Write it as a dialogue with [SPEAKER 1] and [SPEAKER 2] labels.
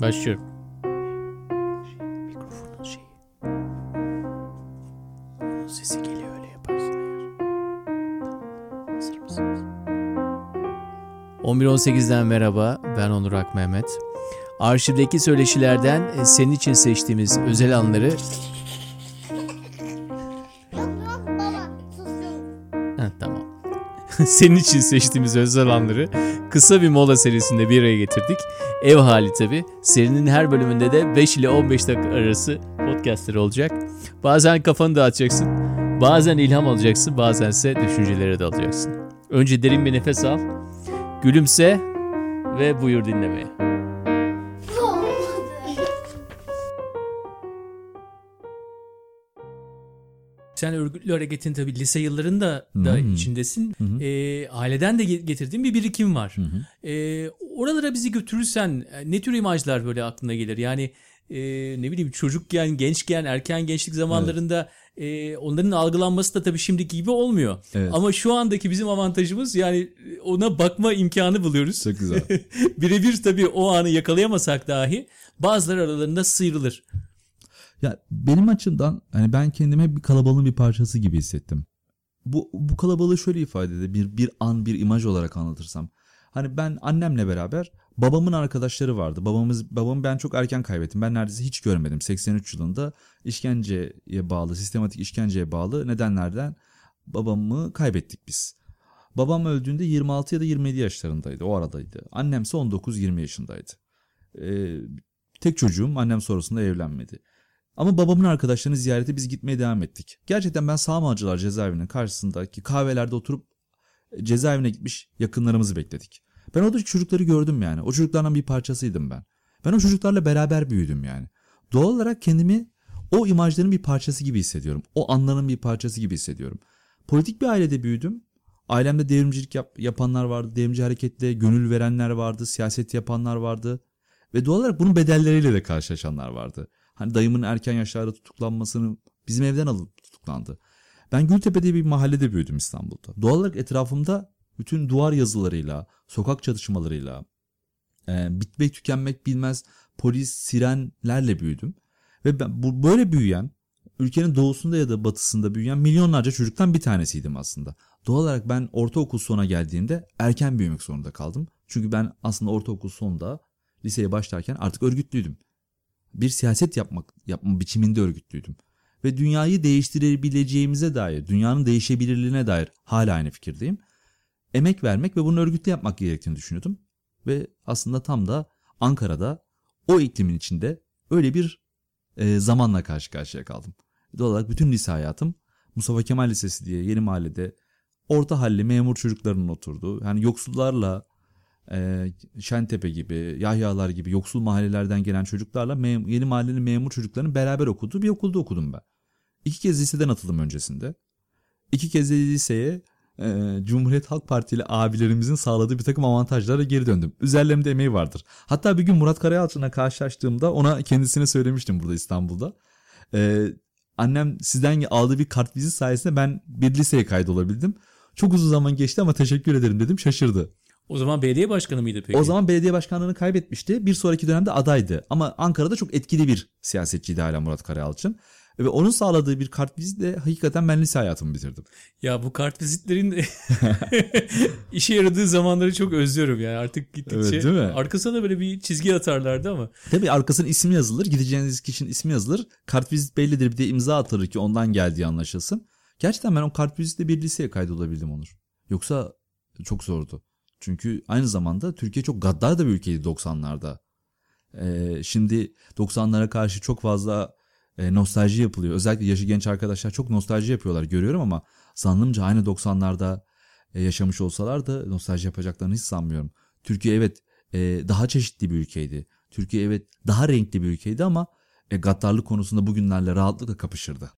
[SPEAKER 1] Başlıyorum. Mikrofonun şeyi. Onun sesi geliyor öyle yaparsın eğer. Tamam. Hazır mısınız? 11.18'den merhaba. Ben Onur Ak Mehmet. Arşivdeki söyleşilerden e, senin için seçtiğimiz özel anları... senin için seçtiğimiz özel anları kısa bir mola serisinde bir araya getirdik. Ev hali tabi. Serinin her bölümünde de 5 ile 15 dakika arası podcastleri olacak. Bazen kafanı dağıtacaksın. Bazen ilham alacaksın. Bazense düşüncelere dalacaksın. Önce derin bir nefes al. Gülümse ve buyur dinlemeye. Sen örgütlü hareketin tabii lise yıllarında da
[SPEAKER 2] Hmm.
[SPEAKER 1] içindesin.
[SPEAKER 2] Hı.
[SPEAKER 1] Ee, aileden de ge- getirdiğin bir birikim var.
[SPEAKER 2] Hı.
[SPEAKER 1] Ee, oralara bizi götürürsen e, ne tür imajlar böyle aklına gelir? Yani e, ne bileyim çocukken, gençken, erken gençlik zamanlarında e, onların algılanması da tabii şimdiki gibi olmuyor.
[SPEAKER 2] Evet.
[SPEAKER 1] Ama şu andaki bizim avantajımız yani e, ona bakma imkanı buluyoruz.
[SPEAKER 2] Çok güzel.
[SPEAKER 1] Birebir tabii o anı yakalayamasak dahi bazıları aralarında sıyrılır.
[SPEAKER 2] Ya benim açımdan hani ben kendime bir kalabalığın bir parçası gibi hissettim. Bu bu kalabalığı şöyle ifade ede bir bir an bir imaj olarak anlatırsam. Hani ben annemle beraber babamın arkadaşları vardı. Babamız babamı ben çok erken kaybettim. Ben neredeyse hiç görmedim. 83 yılında işkenceye bağlı, sistematik işkenceye bağlı nedenlerden babamı kaybettik biz. Babam öldüğünde 26 ya da 27 yaşlarındaydı. O aradaydı. Annemse 19-20 yaşındaydı. Ee, tek çocuğum annem sonrasında evlenmedi. Ama babamın arkadaşlarını ziyarete biz gitmeye devam ettik. Gerçekten ben Sağmalcılar cezaevinin karşısındaki kahvelerde oturup cezaevine gitmiş yakınlarımızı bekledik. Ben orada çocukları gördüm yani. O çocuklardan bir parçasıydım ben. Ben o çocuklarla beraber büyüdüm yani. Doğal olarak kendimi o imajların bir parçası gibi hissediyorum. O anların bir parçası gibi hissediyorum. Politik bir ailede büyüdüm. Ailemde devrimcilik yap- yapanlar vardı. Devrimci hareketle gönül verenler vardı. Siyaset yapanlar vardı. Ve doğal olarak bunun bedelleriyle de karşılaşanlar vardı. Hani dayımın erken yaşlarda tutuklanmasını bizim evden alıp tutuklandı. Ben Gültepe'de bir mahallede büyüdüm İstanbul'da. Doğal olarak etrafımda bütün duvar yazılarıyla, sokak çatışmalarıyla, e, bitmek tükenmek bilmez polis, sirenlerle büyüdüm. Ve ben bu böyle büyüyen, ülkenin doğusunda ya da batısında büyüyen milyonlarca çocuktan bir tanesiydim aslında. Doğal olarak ben ortaokul sona geldiğimde erken büyümek zorunda kaldım. Çünkü ben aslında ortaokul sonunda liseye başlarken artık örgütlüydüm. Bir siyaset yapmak yapma biçiminde örgütlüydüm. Ve dünyayı değiştirebileceğimize dair, dünyanın değişebilirliğine dair hala aynı fikirdeyim. Emek vermek ve bunu örgütlü yapmak gerektiğini düşünüyordum. Ve aslında tam da Ankara'da o iklimin içinde öyle bir e, zamanla karşı karşıya kaldım. Doğal olarak bütün lise hayatım Mustafa Kemal Lisesi diye yeni mahallede orta halli memur çocuklarının oturduğu, yani yoksullarla e, Şentepe gibi, Yahyalar gibi yoksul mahallelerden gelen çocuklarla yeni mahallenin memur çocuklarının beraber okuduğu bir okulda okudum ben. İki kez liseden atıldım öncesinde. İki kez de liseye e, Cumhuriyet Halk Partili abilerimizin sağladığı bir takım avantajlarla geri döndüm. Üzerlerimde emeği vardır. Hatta bir gün Murat Karayalçın'la karşılaştığımda ona kendisine söylemiştim burada İstanbul'da. E, annem sizden aldığı bir kart vizit sayesinde ben bir liseye kaydolabildim. Çok uzun zaman geçti ama teşekkür ederim dedim şaşırdı.
[SPEAKER 1] O zaman belediye başkanı mıydı peki?
[SPEAKER 2] O zaman belediye başkanlığını kaybetmişti. Bir sonraki dönemde adaydı. Ama Ankara'da çok etkili bir siyasetçiydi hala Murat Karayalçın. Ve onun sağladığı bir kart vizitle hakikaten ben lise hayatımı bitirdim.
[SPEAKER 1] Ya bu kart vizitlerin de işe yaradığı zamanları çok özlüyorum yani artık gittikçe.
[SPEAKER 2] Evet, değil mi?
[SPEAKER 1] Arkasına da böyle bir çizgi atarlardı ama.
[SPEAKER 2] Tabii arkasının ismi yazılır. Gideceğiniz kişinin ismi yazılır. Kart vizit bellidir. Bir de imza atılır ki ondan geldiği anlaşılsın. Gerçekten ben o kart vizitle bir liseye kaydolabildim Onur. Yoksa çok zordu. Çünkü aynı zamanda Türkiye çok gaddar da bir ülkeydi 90'larda. Ee, şimdi 90'lara karşı çok fazla e, nostalji yapılıyor. Özellikle yaşı genç arkadaşlar çok nostalji yapıyorlar görüyorum ama zannımca aynı 90'larda e, yaşamış olsalar da nostalji yapacaklarını hiç sanmıyorum. Türkiye evet e, daha çeşitli bir ülkeydi. Türkiye evet daha renkli bir ülkeydi ama e, gaddarlık konusunda bugünlerle rahatlıkla kapışırdı.